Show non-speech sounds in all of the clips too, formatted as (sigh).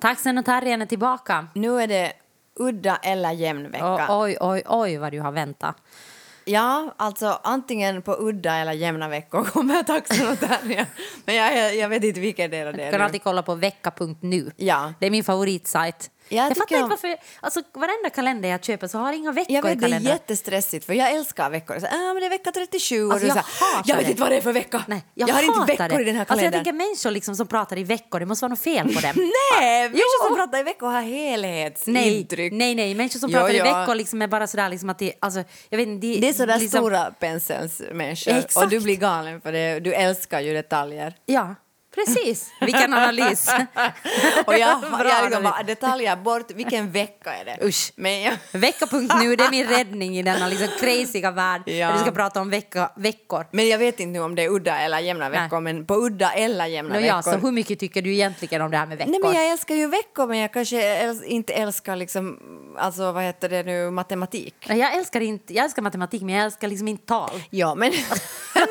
Taxen och terriern är tillbaka. Nu är det udda eller jämn vecka. Och, oj, oj, oj vad du har väntat. Ja, alltså antingen på udda eller jämna veckor kommer taxen och terriern. Men jag, jag vet inte vilken del det Du är kan nu. alltid kolla på vecka.nu. Ja. Det är min favoritsajt. Ja, jag jag fattar inte varför, alltså varenda kalender jag köper så har inga veckor Jag i vet, det är kalendern. jättestressigt för jag älskar veckor. Så, ah, men det är vecka 37 och Alltså, jag så jag vet inte vad det är för vecka. Nej, jag, jag, har inte veckor det. i den här Alltså jag kalendern. tänker människor liksom som pratar i veckor, det måste vara något fel på dem. (laughs) Nej, människor Jo. som pratar i veckor har Nej, helhetsintryck. nej, nej, människor som Jo, pratar i ja. veckor liksom är bara sådär liksom att det, alltså, jag vet inte, de, Det är sådär liksom, stora pensels människor Exakt. och du blir galen för det. Du älskar ju detaljer. Ja, precis. Vilken analys. (laughs) Och jag, (laughs) jag liksom bara, detaljer bort, vilken vecka är det? Usch. Men jag, (laughs) Vecka.nu, det är min räddning i denna liksom crazyga värld. Ja. Du ska prata om vecka, veckor. men jag vet inte nu om det är udda eller jämna Nej. veckor, men på udda eller jämna ja, veckor. så hur mycket tycker du egentligen om det här med veckor? Nej, men jag älskar ju veckor, men jag kanske äls- inte älskar liksom, alltså vad heter det nu, matematik. Nej, jag, älskar inte, jag älskar matematik, men jag älskar liksom inte tal. Ja, men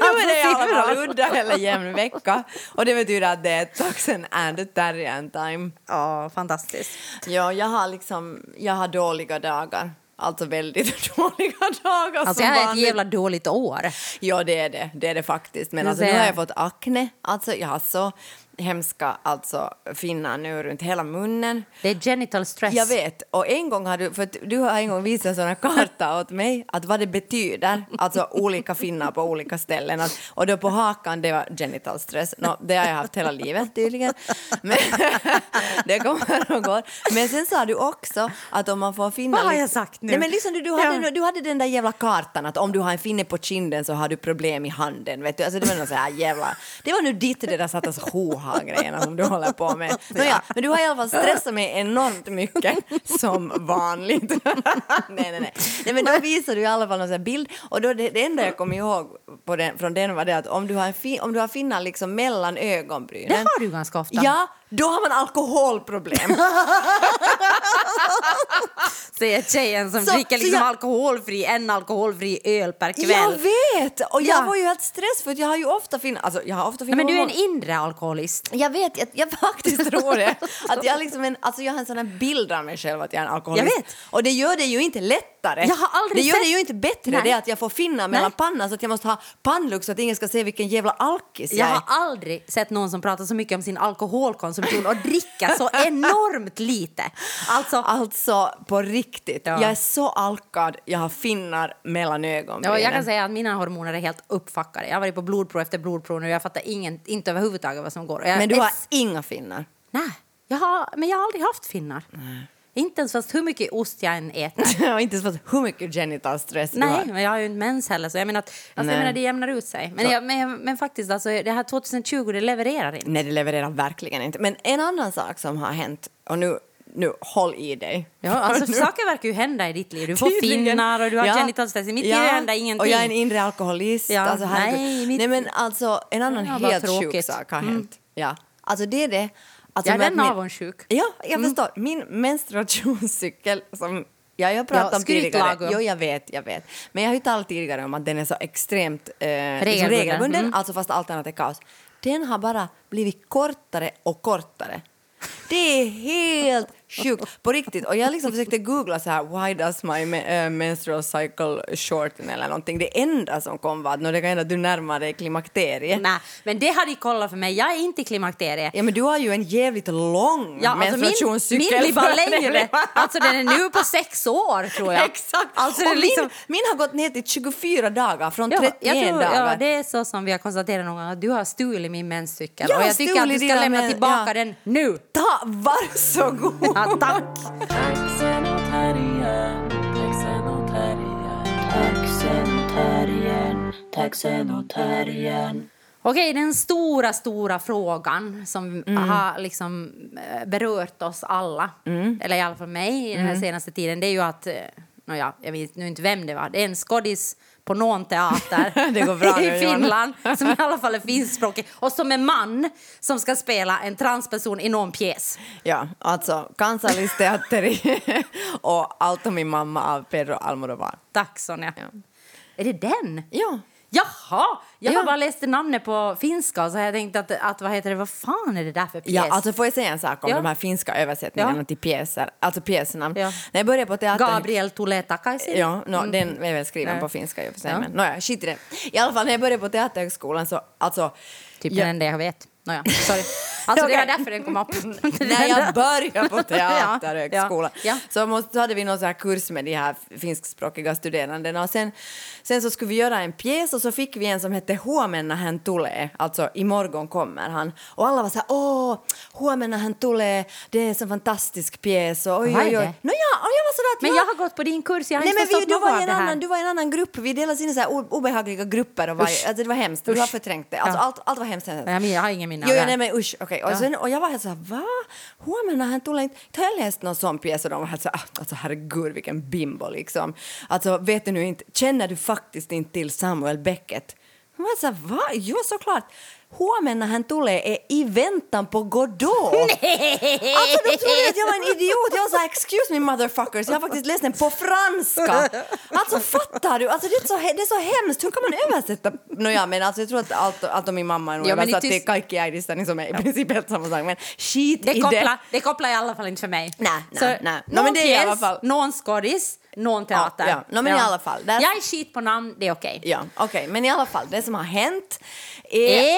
nu är det i alla fall udda eller jämn vecka. Och det betyder att det är taxen and terriern time. Ja, fantastiskt. Ja, jag har liksom, jag har dåliga dagar. Alltså väldigt (laughs) dåliga dagar Alltså, jag har ett jävla dåligt år. Ja, det är det. Det är det faktiskt. Men alltså, nu har jag fått akne. Alltså, jag har så hemska alltså, finnar nu runt hela munnen. Det är genital stress. Jag vet. Och en gång har du, för du har en gång visat en sån här karta åt mig, att vad det betyder, alltså olika finnar på olika ställen. Att, och då på hakan, det var genital stress. Nå, det har jag haft hela livet tydligen. Men, (laughs) det kommer och går. Men sen sa du också att om man får finnar... Vad har jag sagt nu? Nej, men liksom du, du, hade, Ja. du hade den där jävla kartan att om du har en finne på kinden så har du problem i handen. Vet du? Alltså, det var någon så här jävla... Det var nu ditt det där satt hoha-grejerna som du håller på med. (laughs) Nåja, men du har i alla fall stressat mig enormt mycket, (laughs) som vanligt. (laughs) nej, nej, nej. nej men då visade du i alla fall någon bild och då det, det enda jag kom ihåg på den, från den var det att om du har, en fin, om du har finnar liksom mellan ögonbrynen. Det har du ganska ofta. Ja, då har man alkoholproblem. (laughs) Säger tjejen som Så- dricker liksom jag- alkoholfri, en alkoholfri öl per kväll. Jag vet! Och jag Ja. var ju helt stress för jag har ju ofta finnar, alltså jag har ofta finnar men du är en inre alkoholist. Jag vet, jag, jag faktiskt (laughs) tror det. Att jag, liksom en, alltså jag har en sån här bild av mig själv att jag är en alkoholist. Jag vet. Och det gör det ju inte lättare. Jag har aldrig det gör sett- det ju inte bättre Nej. det att jag får finna mellan Nej. pannan så att jag måste ha pannlukt så att ingen ska se vilken jävla alkis jag, Jag är. har aldrig sett någon som pratar så mycket om sin alkoholkonsumtion och dricka så enormt lite. Alltså, Alltså på riktigt, Ja. jag är så alkad, jag har finnar mellan ögonbrynen. ja, jag kan säga att mina hormoner är helt uppfackade. Jag har varit på blodprov efter blodprov och jag fattar ingen, inte överhuvudtaget vad som går. Jag Men du har inga finnar. Nej, jag har, men jag har aldrig haft finnar. Inte ens fast hur mycket ost jag än äter. (laughs) Har inte ens fått hur mycket genital stress du Nej, har. men jag har ju inte mens heller så jag menar att alltså, jag menar, det jämnar ut sig. Men, jag, men, men faktiskt, alltså, det här 2020 det levererar inte. Nej, det levererar verkligen inte. Men en annan sak som har hänt, och nu, nu håll i dig. Ja, alltså, (laughs) saker verkar ju hända i ditt liv. Du får Tydligen. finnar och du har Ja. genital stress. I mitt Ja, liv händer ingenting. Och jag är en inre alkoholist. Ja, Alltså, nej, mitt- nej, men alltså en annan helt sjuk sak har Mm. hänt. Ja. Alltså det är det. Alltså, Jag är min- avundsjuk. Ja, jag förstår. Min menstruationscykel som Ja, jag har pratat Ja, om tidigare. Jo, jag vet, jag vet. Men jag har ju talat tidigare om att den är så extremt eh, liksom Regelbunden. regelbunden, Mm. alltså fast allt annat är kaos. Den har bara blivit kortare och kortare. Det är helt sjukt, på riktigt. Och jag liksom försökte googla så här, why does my eh, menstrual cycle shorten eller någonting. Det enda som kom var att "Nå, det kan hända att du närmar dig klimakteriet. Nej, men det har de kollat för mig. Jag är inte i klimakteriet. Ja, men du har ju en jävligt lång Ja, alltså min, menstruationscykel. min blir bara längre. Alltså den är nu på sex år tror jag. (laughs) Exakt! Alltså, och liksom, min, min har gått ner till 24 dagar från ja, 31 jag tror, dagar. ja, det är så som vi har konstaterat någon gång att du har stulit min menscykel. Jag och jag tycker att du ska lämna tillbaka ja. den nu. Ta, varsågod! Ja, tack! Okej, den stora, stora frågan som Mm. har liksom eh, berört oss alla, Mm. eller i alla fall mig i den här senaste tiden, det är ju att eh, nåja, jag vet nu inte vem det var, det är en skådis på någon teater (laughs) Det går bra (laughs) i. Finland som i alla fall är finskspråkig och som är man som ska spela en transperson i någon pjäs. Ja, alltså Kansallisteatteri (laughs) och Allt om min mamma av Pedro Almodovar. Tack Sonja. Ja. Är det den? Ja. Jaha! Jag Ja. har bara läst namnet på finska så jag tänkt att, att vad heter det, vad fan är det där för pjäs? Ja, alltså får jag säga en sak om Ja. de här finska översättningarna Ja. till pjäser, alltså pjäsernamn. Ja. När jag började på teater... Gabriel takaisin. Ja, no, den är väl skriven Mm. Ja. på finska i och för sig. Ja. Men nåja, skit i det. I alla fall när jag började på Teaterhögskolan så, alltså... Typ jag- den enda jag vet. Nåja, sorry. Alltså det (laughs) Okej. var därför den kom upp. (laughs) När jag (laughs) började på Teaterhögskolan Ja, ja. så, måste, så hade vi någon så här kurs med de här finskspråkiga studerandena och sen, sen så skulle vi göra en pjäs och så fick vi en som hette Huomenna hän tulee, alltså imorgon kommer han. Och alla var så här, åh, Huomenna hän tulee, det är en så fantastisk pjäs och oj, oj, oj. det? No, ja, och jag var sådär att Men ja. jag har gått på din kurs, jag har Nej inte men vi, förstått du, var en det här. annan, du var i en annan grupp, vi delades in i så här obehagliga grupper och var, Usch. alltså det var hemskt, du har Usch. förträngt det. Alltså Ja. allt, allt var hemskt. jag har ingen av Jo, här. nej men usch, okej. Och, Ja. sen, och jag var helt så här, va? Huomenna han tulee inte... Har jag läst någon sån pjäs och de var helt så här, "Ah, alltså herregud vilken bimbo liksom. Alltså vet du nu inte, känner du faktiskt inte till Samuel Beckett? Hon var så här, va? Jo såklart. Huomenna han tulee är i väntan på Godot. (laughs) Alltså de trodde att jag var en idiot. Jag var så här, excuse me motherfuckers, jag har faktiskt läst den på franska. Alltså fattar du? Alltså det är så, det är så hemskt, hur kan man översätta? Nåja men alltså jag tror att allt, allt om min mamma är nog Ja, översatt till tyst- kaikki äidissäni som är i princip helt samma sak. Men skit Det i kopplar, det. det kopplar i alla fall inte för mig. Nej, nej, nej. Nå, Någon men det är i alla pjäs, fall- någon skådis, någon teater. Ja, ja. Nå, men i alla fall, Jag är skit på namn, det är okej. Ja, okej. Men i alla fall, det som har hänt är Eh,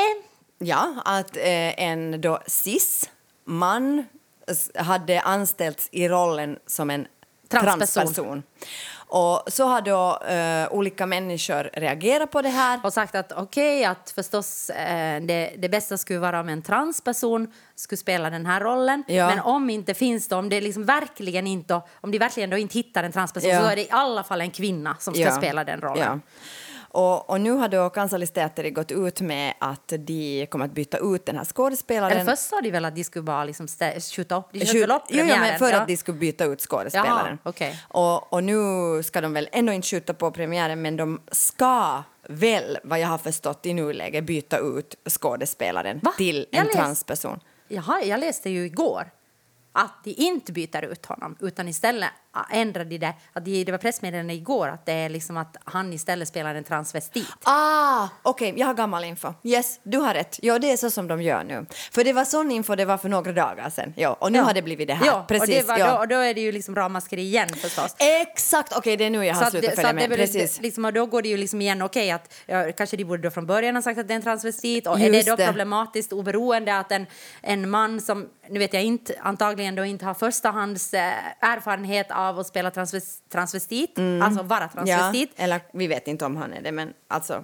ja, att eh, en då cis-man s- hade anställts i rollen som en Transperson. transperson. Och så har då eh, olika människor reagerat på det här. och sagt att okej, att förstås eh, det, det bästa skulle vara om en transperson skulle spela den här rollen. Ja. Men om inte finns det, om det liksom verkligen inte, om de verkligen då inte hittar en transperson Ja. så är det i alla fall en kvinna som ska Ja. spela den rollen. Och, och nu har då Kansallisteatteri gått ut med att de kommer att byta ut den här skådespelaren. Eller först sa de väl att de skulle bara liksom skjuta upp, de Skjut- väl upp jo, ja, men premiären. för Ja. att de skulle byta ut skådespelaren. Jaha, okej. och, och nu ska de väl ändå inte skjuta på premiären men de ska väl, vad jag har förstått i nuläget, byta ut skådespelaren Va? till en transperson. Jaha, jag läste ju igår att de inte byter ut honom utan istället ändrade de det. Att de, det var pressmeddelande igår att det är liksom att han istället spelar en transvestit. Ah, okej, jag har gammal info. Yes, du har rätt. Ja, det är så som de gör nu. För det var sån info det var för några dagar sedan. Ja, och nu har det blivit det här. Ja, Precis. och, det var, ja. då, och då är det ju liksom ramaskri igen förstås. Exakt, okej det är nu jag har att slutat det- följa det med. blir- Precis. Liksom, och då går det ju liksom igen, okej att ja, kanske de borde då från början ha sagt att det är en transvestit och är Just det då det. problematiskt oberoende att en, en man som, nu vet jag inte, antagligen då inte har förstahands eh, erfarenhet av att spela transves, transvestit, alltså vara Mm. Ja, transvestit, eller vi vet inte om han är det, men alltså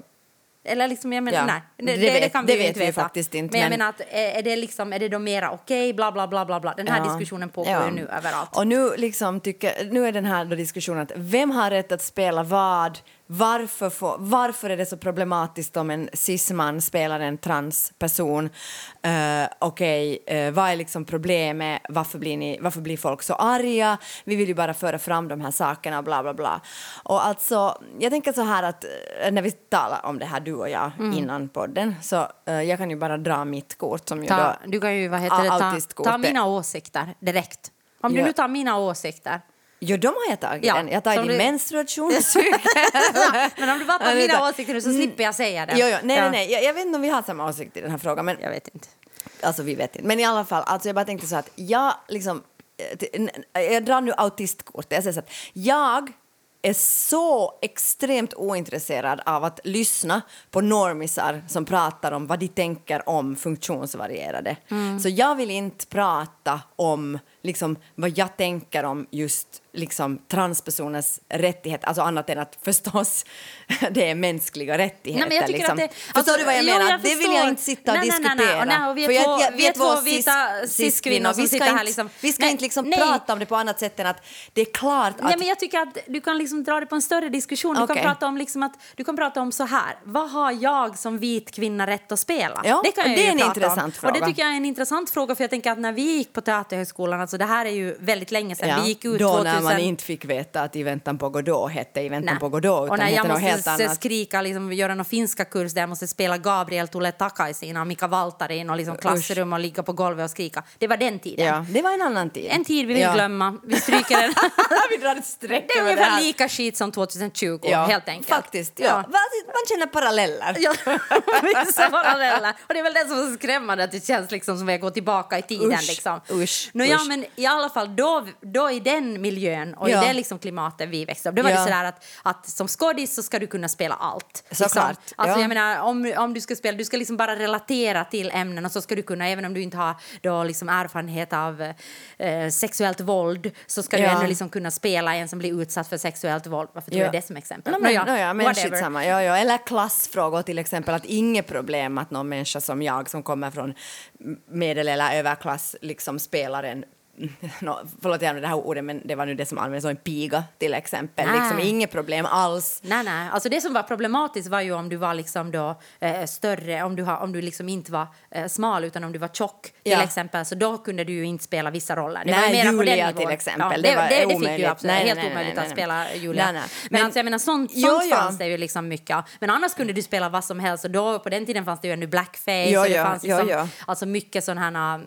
eller liksom, jag menar, Ja, nej, det, det det, det vet- kan det vi ju vet inte vi veta. faktiskt inte, Men jag men- menar att är är det liksom, är det då mera okej, bla bla bla bla bla, den här Ja. diskussionen pågår Ja. ju nu överallt. Och nu, liksom tycker, nu är den här diskussionen att vem har rätt att spela vad? Varför, får, varför är det så problematiskt om en cisman spelar en transperson? Uh, Okej, eh, vad är liksom problemet? Varför blir, ni, varför blir folk så arga? Vi vill ju bara föra fram de här sakerna, bla bla bla. Och alltså, jag tänker så här att eh, när vi talar om det här, du och jag, Mm. innan podden, så eh, jag kan ju bara dra mitt kort som ju Ta, då... du kan ju vad heter det, ta, ta mina åsikter direkt. Om du Ja. nu tar mina åsikter. Jo, de har jag tagit. Ja. Jag har som tagit din du- menstruationscykel. (laughs) Men om du bara tar mina åsikter nu så slipper jag säga det. Jo, jo, nej, Ja. nej, nej. Jag, jag vet inte om vi har samma åsikt i den här frågan. Men, Jag vet inte. alltså, vi vet inte. Men i alla fall, alltså, jag bara tänkte så att jag liksom... eh, Jag drar nu autistkortet. Jag säger så att jag är så extremt ointresserad av att lyssna på normisar som pratar om vad de tänker om funktionsvarierade. Så jag vill inte prata om liksom, vad jag tänker om just liksom, transpersoners rättigheter, alltså annat än att förstås (laughs) det är mänskliga rättigheter. Nej, men liksom. det, Förstår alltså, du vad jag jo, menar? jag det vill jag inte sitta och nej, diskutera. Nej, nej, nej, och vi är För två, jag- vi är två cis- vita cis-kvinnor som sitter inte, här liksom. vi ska Nej, inte liksom prata om det på annat sätt än att det är klart att... Nej, men jag tycker att du kan liksom dra det på en större diskussion. Du, Okej. kan prata om liksom att, du kan prata om så här. Vad har jag som vit kvinna rätt att spela? Ja, det kan jag det är en intressant om. Och det fråga. tycker jag är en intressant fråga. För jag tänker att när vi gick på Teaterhögskolan, alltså det här är ju väldigt länge sedan. Vi gick ut då 2000... man inte fick veta att I väntan på Godot hette I väntan Nej. på Godot och utan när jag måste skrika, liksom, göra någon finska kurs där jag måste spela Gabriel Tule Takaisin och Mika Valtarin och liksom klassrum och ligga på golvet och skrika. Det var den tiden. Ja, det var en annan tid. En tid vi vill ja. glömma. Vi stryker den. (laughs) vi drar ett streck det är ungefär här. lika skit som 2020, Ja, helt enkelt. Faktiskt, ja. Va- Man känner paralleller. Ja, (laughs) vissa paralleller. Och det är väl det som är skrämmande, att det känns liksom som att jag går tillbaka i tiden. Usch, liksom. usch, ja, usch. men i alla fall då, då i den miljön och Ja. i det liksom klimatet vi växte upp, då var Ja. det sådär att, att som skådis så ska du kunna spela allt. Liksom. Såklart, Alltså, ja. jag menar, om, om du ska spela, du ska liksom bara relatera till ämnen och så ska du kunna, även om du inte har då liksom erfarenhet av eh, sexuellt våld, så ska du ändå liksom kunna spela en som blir utsatt för sexuellt våld. Varför tog Ja. jag det som exempel? No, men, no, ja, men skitsamma. Ja, ja. Eller klassfrågor till exempel. Att inget problem att någon människa som jag som kommer från medel eller överklass liksom spelar en No, förlåt jag använder det här ordet men det var nu det som användes som en piga till exempel. Nej. Liksom inget problem alls. Nej, nej. Alltså det som var problematiskt var ju om du var liksom då, eh, större, om du, har, om du liksom inte var eh, smal utan om du var tjock till Ja. exempel. Så då kunde du ju inte spela vissa roller. Det Nej, var Julia till exempel, Ja, det det, var det, det fick ju absolut. Nej, helt nej, omöjligt att spela Julia. Men, Men- alltså, jag menar, sånt, Jo, sånt ja. fanns det ju liksom mycket. Men annars kunde du spela vad som helst. Och då, på den tiden fanns det ju ännu blackface. Jo, och det fanns jo, liksom. Alltså mycket sådana här...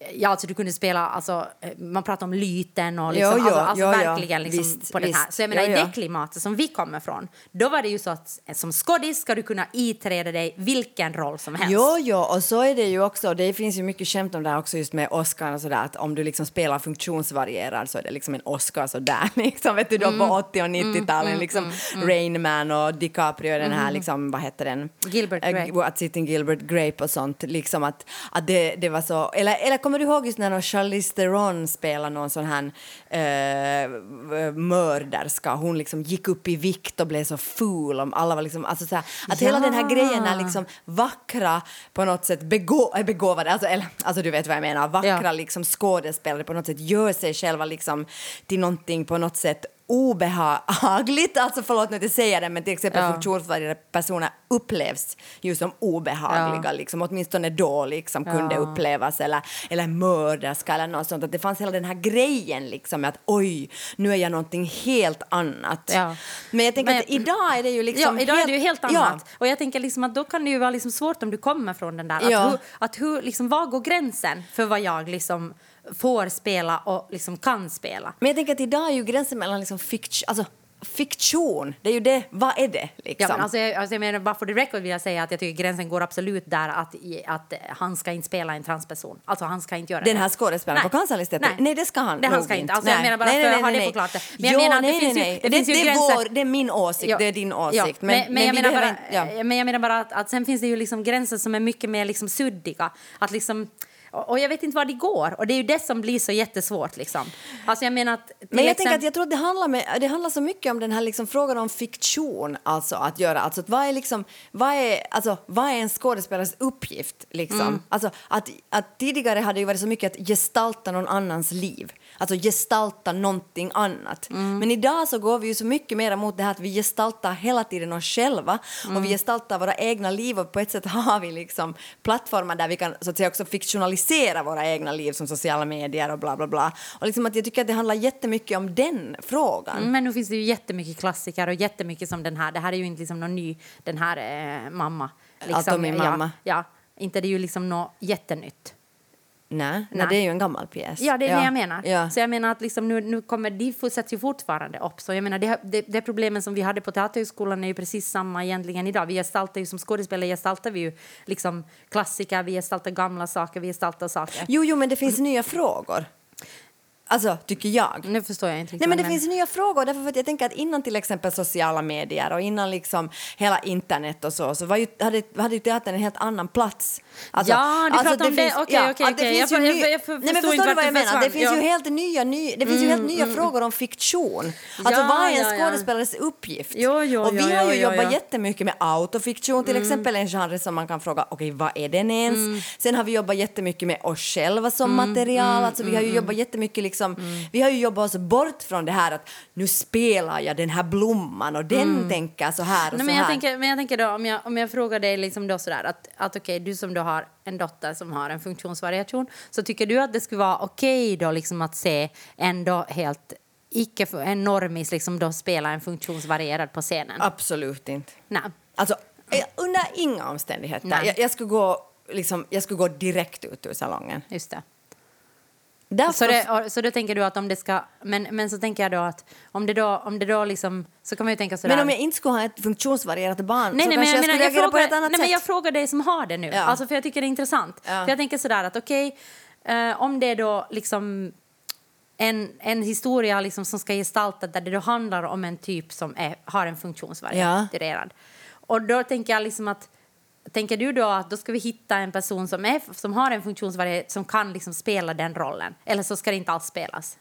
mm, Ja, alltså du kunde spela, alltså, eh, man pratar om lyten och liksom, Jo, jo, alltså, alltså jo, verkligen liksom Visst, på den här. visst. Så jag menar, i det klimatet som vi kommer från, då var det ju så att som skådis ska du kunna iträda dig vilken roll som helst. Jo, jo, och så är det ju också. Det finns ju mycket skämt om det här också just med Oscar och sådär att om du liksom spelar funktionsvarierad så är det liksom en Oscar sådär (laughs) liksom vet du då Mm. på 80 och 90-talen liksom Rain Man och DiCaprio den här liksom vad heter den? Mm. Gilbert Eh, Grape. Sitta in Gilbert Grape och sånt liksom att, att det, det var så eller, eller kommer du ihåg just när Charlize Theron spelade någon sån här eh, mörderska? Hon liksom gick upp i vikt och blev så ful om alla var liksom alltså så här, att hela den här grejen är liksom vackra på något sätt begå, äh, begåvade alltså, eller, alltså du vet vad jag menar. Vackra Ja. liksom skådespelare på något sätt gör sig själva liksom till någonting på något sätt obehagligt, (laughs) alltså förlåt att jag säger det, men till exempel Ja. funktionsvarierade personer upplevs ju som obehagliga, Ja. liksom, åtminstone då liksom kunde Ja. upplevas, eller, eller mörderska eller något sånt, att det fanns hela den här grejen liksom med att oj, nu är jag någonting helt annat. Ja. Men jag tänker Men- att idag är det ju liksom ja, idag är det ju helt annat. Ja. Och jag tänker liksom att då kan det ju vara liksom svårt om du kommer från den där. Att hur, att hur, liksom, var går gränsen för vad jag liksom får spela och liksom kan spela? Men jag tänker att idag är ju gränsen mellan liksom fikt, alltså, fiktion, det är ju det, vad är det liksom? Ja, men alltså, jag, alltså, jag menar, bara för the record vill jag säga att jag tycker gränsen går absolut där att, att eh, han ska inte spela en transperson. Alltså han ska inte göra Den det. här skådespelaren Nej. på Cancerlistan? Nej. det ska han Det han ska inte. Alltså, jag Nej. menar bara Nej, nej, ha nej, det nej. förklarat. Men jag Jo, menar att nej, det finns nej, ju, nej. det finns ju det, gränser. Vår, det är min åsikt, Ja. det är din åsikt. Men, men, jag, vi menar bara, inte- ja. men jag menar bara att, att sen finns det ju liksom gränser som är mycket mer liksom suddiga. Att liksom, och och jag vet inte var det går. Och det är ju det som blir så jättesvårt. Liksom. Alltså jag menar att... Men jag exempel- att jag tror att det handlar, med, det handlar så mycket om den här liksom frågan om fiktion, alltså att göra, alltså att vad är liksom, vad är, alltså vad är en skådespelares uppgift liksom? Mm. Alltså att, att tidigare hade det varit så mycket att gestalta någon annans liv, alltså gestalta någonting annat. Mm. Men idag så går vi ju så mycket mer mot det här att vi gestaltar hela tiden oss själva och Mm. vi gestaltar våra egna liv och på ett sätt (laughs) har vi liksom plattformar där vi kan så att säga också fiktionalisera våra egna liv som sociala medier och bla bla bla. Och liksom att jag tycker att det handlar jättemycket om den frågan. Men nu finns det ju jättemycket klassiker och jättemycket som den här. Det här är ju inte liksom någon ny, den här eh, mamma. Liksom, Allt om min mamma. Ja, ja, inte det är ju liksom något jättenytt. Nej, nej. Det är ju en gammal pjäs. Ja, det är det jag menar. Ja. Så jag menar att liksom nu, nu kommer, de fortsätter ju fortfarande upp. Så jag menar, det, det, det problemen som vi hade på Teaterhögskolan är ju precis samma egentligen idag. Vi gestaltar ju som skådespelare gestaltar vi ju liksom klassiker, vi gestaltar gamla saker, vi gestaltar saker. Jo, jo, men det finns nya frågor. Alltså, tycker jag. Nu förstår jag inte. Nej, men det du finns nya frågor. Därför att jag tänker att innan till exempel sociala medier och innan liksom hela internet och så, så var ju, hade, hade ju teatern en helt annan plats. Alltså, Ja, du pratar om det. Okej, okej, det okej. finns Jag ju för- ny- jag- jag för- Nej, men förstår du vad jag menar? Det finns Ja. Mm, ju helt nya, ny, det finns ju helt nya frågor om fiktion. (laughs) Alltså, Ja, vad är en ja, ja. skådespelares uppgift? Jo, jo, och vi jo, har ju jo, jobbat jo. Mm. jättemycket med autofiktion, till exempel en genre som man kan fråga, okej, vad är den ens? Mm. Sen har vi jobbat jättemycket med oss själva som material, alltså vi har ju jobbat jättemycket liksom liksom, vi har ju jobbat oss bort från det här att nu spelar jag den här blomman och den tänker så här och Nej, så men, jag här. tänker, men jag tänker då, om jag, om jag frågar dig liksom då sådär att, att okej, du som då har en dotter som har en funktionsvariation, så tycker du att det skulle vara okej då liksom att se ändå helt icke för- en normis liksom då spela en funktionsvarierad på scenen? Absolut inte. Nej. Alltså, eh, under inga omständigheter. Jag, jag, skulle gå, liksom, jag skulle gå direkt ut ur salongen. Just det. Därför, Så, det, så då tänker du att om det ska... Men, men så tänker jag då att om det då, om det då liksom... Så kan man ju tänka sådär... men om jag inte skulle ha ett funktionsvarierat barn Nej, så nej, kanske men jag, jag, skulle reagera på ett frågar, annat nej, men sätt. jag frågar dig som har det nu. Ja. Alltså, för jag tycker det är intressant. Ja. För jag tänker sådär att okej, eh, om det är då liksom en, en historia liksom som ska gestalta där det då handlar om en typ som är, har en funktionsvarierad. Och då tänker jag liksom att Tänker du då att då ska vi hitta en person som, är, som har en funktionsvarietet som kan liksom spela den rollen? Eller så ska det inte alls spelas?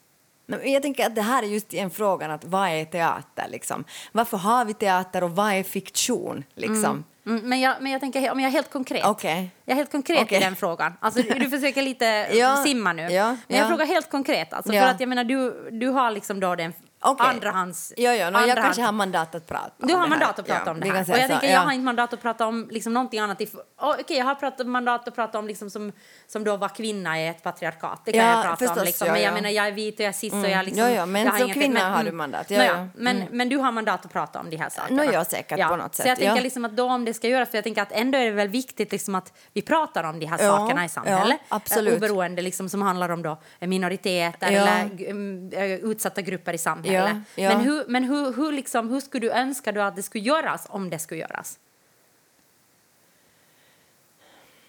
Jag tänker att det här är just en frågan att vad är teater liksom? Varför har vi teater och vad är fiktion liksom? Mm, men, jag, men jag tänker om jag är helt konkret. Okej. Jag är helt konkret Okej. i den frågan. Alltså, du, försöker lite (laughs) Ja, simma nu. ja, men jag ja. frågar helt konkret. Alltså. För att jag menar, du, du har liksom då den Okej. andrahands... Ja, ja, no, jag andrahands- kanske har mandat att prata om Du har mandat att prata Ja, om det här. Och jag så, tänker, ja. jag har inte mandat att prata om liksom någonting annat. i- Oh, Okej, jag har pratat, mandat att prata om liksom som, som då var kvinna i ett patriarkat. Det kan Ja, jag prata förstås, om. Liksom. men jag ja. menar, jag är vit och jag är cis och jag liksom... Ja, ja, men jag har som inget- kvinna har du mandat. Nåja, ja. Men, men du har mandat att prata om de här sakerna. Nå, ja, säkert, på något Så jag sätt, tänker liksom att då om det ska göras, för jag tänker att ändå är det väl viktigt liksom att vi pratar om de här sakerna i samhället. absolut. Eh, Oberoende liksom som handlar om då minoriteter eller mm, eh, utsatta grupper i samhället. Ja, ja. Men, hur, men hur, hur, liksom, hur skulle du önska då att det skulle göras om det skulle göras?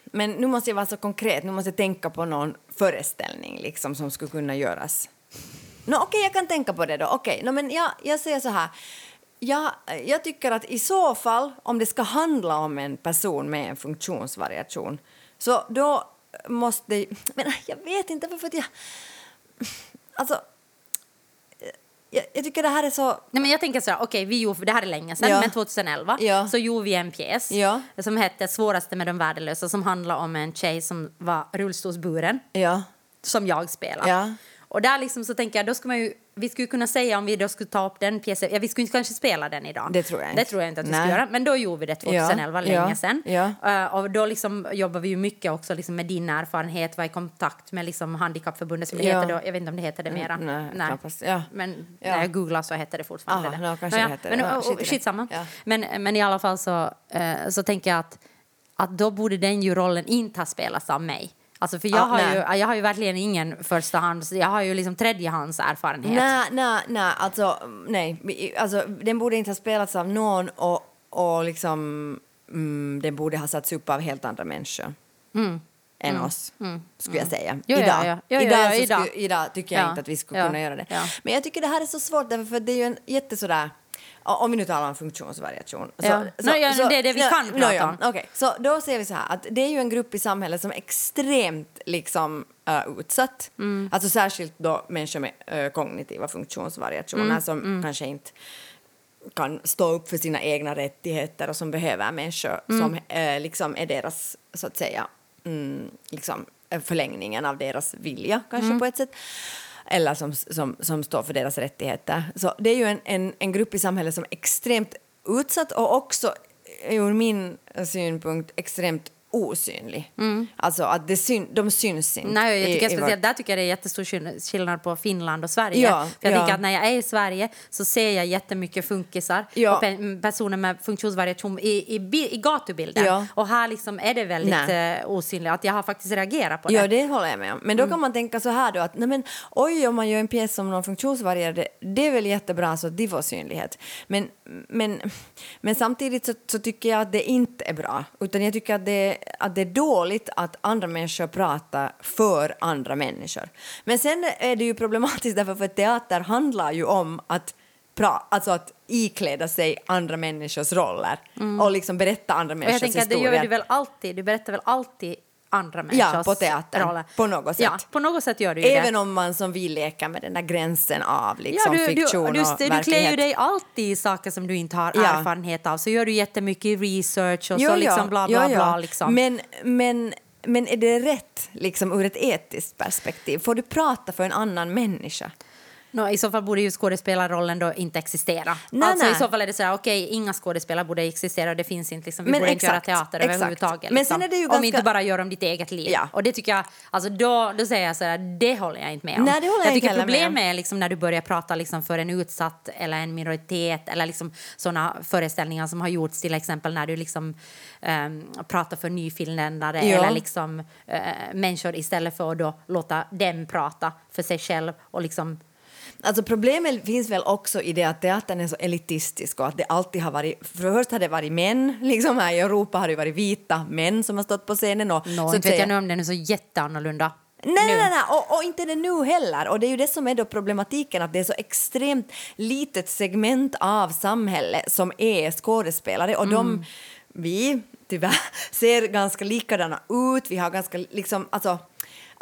Men nu måste jag vara så konkret, nu måste jag tänka på någon föreställning liksom, som skulle kunna göras. Nå, Okej, jag kan tänka på det då. Okej, nå, men jag, jag säger så här. Jag, jag tycker att i så fall, om det ska handla om en person med en funktionsvariation, så då måste... Men jag vet inte varför att jag... Alltså... Jag, jag tycker det här är så... Nej, men jag tänker så här, okej, vi gjorde, det här är länge sedan, Ja. men 2011 Ja. så gjorde vi en pjäs Ja. som hette Svåraste med de värdelösa som handlar om en tjej som var rullstolsburen som jag spelar. Och där liksom så tänker jag, då ska man ju, vi skulle kunna säga om vi då skulle ta upp den pjäsen, ja vi skulle kanske spela den idag. Det tror jag Det inte. tror jag inte att vi Nej. skulle göra, men då gjorde vi det 2011, Ja, länge ja, sedan. ja. Eh, och då liksom jobbar vi ju mycket också liksom med din erfarenhet, var i kontakt med liksom Handikappförbundet som det Ja. heter då, jag vet inte om det heter det mera. Mm, nej, knappast. Ja. Men Ja. när jag googlar så heter det fortfarande Aha, det. nå, kanske Nåja, det heter men, det. Ja, och- och- det. Skitsamma. Ja. Men, men i alla fall så, eh, så tänker jag att, att då borde den ju rollen inte ha spelats av mig. Alltså för jag, Ja, har nej. ju, jag har ju verkligen ingen förstahands, jag har ju liksom tredjehands erfarenhet. Nej, nej, nej, alltså nej. Alltså, den borde inte ha spelats av någon och, och liksom mm, den borde ha satts upp av helt andra människor än oss, skulle jag säga. Mm. Jo, ja, idag. ja. Jo, jo, idag, ja, så idag. Skulle, idag tycker jag Ja, inte att vi skulle kunna göra det. Men jag tycker det här är så svårt att det är ju en jättesådär om vi nu talar om funktionsvariation. Ja. Nå, ja, det är det vi kan prata om. Okej, så då ser vi så här att det är ju en grupp i samhället som är extremt liksom uh, utsatt. Mm. Alltså särskilt då människor med uh, kognitiva funktionsvariationer Mm, som kanske inte kan stå upp för sina egna rättigheter och som behöver människor Mm. som eh, liksom är deras, så att säga, mm, liksom förlängningen av deras vilja kanske Mm. på ett sätt. Eller som, som, som står för deras rättigheter. Så det är ju en, en, en grupp i samhället som är extremt utsatt och också ur min synpunkt extremt osynlig. Alltså att det syn, de syns inte. Mm. Nej, jag i- tycker i vår- speciellt, där tycker jag det är jättestor skill- skillnad på Finland och Sverige. Ja, För jag ja. tänker att när jag är i Sverige så ser jag jättemycket funkisar Ja. och pe- personer med funktionsvariation i, i, i gatubilden. Ja. Och här liksom är det väldigt Nej. eh, osynligt. Att jag har faktiskt reagerat på det. Ja, det håller jag med om. Men då Mm. kan man tänka så här då att nej men, oj, om man gör en pjäs om någon funktionsvarierade, det är väl jättebra så att de får synlighet. Men, men, men samtidigt så, så tycker jag att det inte är bra. Utan jag tycker att det, att det är dåligt att andra människor pratar för andra människor. Men sen är det ju problematiskt därför för att teater handlar ju om att pra, alltså att ikläda sig andra människors roller och liksom berätta andra Mm. och jag människors tänker att det historier. gör du väl alltid. Du berättar väl alltid andra människors på teatern, roller. på något sätt. Ja, på något sätt gör du Även det. om man som vi leker med den där gränsen av liksom, ja, du, fiktion du, du, och du, du klär ju dig alltid i saker som du inte har Ja. erfarenhet av. Så gör du jättemycket research och Jo, så ja, liksom bla ja, bla ja. bla. Liksom. Men, men men är det rätt liksom ur ett etiskt perspektiv? Får du prata för en annan människa? No, I så fall borde ju skådespelarrollen då inte existera. Nej, alltså, nej. I så fall är det så här, okej, inga skådespelare borde existera, det finns inte, liksom, vi Men borde inte göra exakt, teater exakt. överhuvudtaget. Men sen liksom. är det ju Om ganska- inte bara gör om ditt eget liv. Ja. Och det tycker jag, alltså då, då säger jag så här, det håller jag inte med om. Nej, det håller jag jag tycker problemet är liksom när du börjar prata liksom för en utsatt eller en minoritet eller liksom sådana föreställningar som har gjorts till exempel när du liksom ehm, pratar för nyfinländare Ja. eller liksom eh, människor istället för att då låta dem prata för sig själv och liksom Alltså problemet finns väl också i det att teatern är så elitistisk och att det alltid har varit, först har det varit män, (laughs) liksom här i Europa har det varit vita män som har stått på scenen och Nå, så inte vet jag nu om den är så jätteannorlunda. Nej, nej, nej, nej. Och, och inte det nu heller. Och det är ju det som är då problematiken, att det är så extremt litet segment av samhället som är skådespelare och Mm. de, vi tyvärr, (laughs) ser ganska likadana ut. Vi har ganska liksom, alltså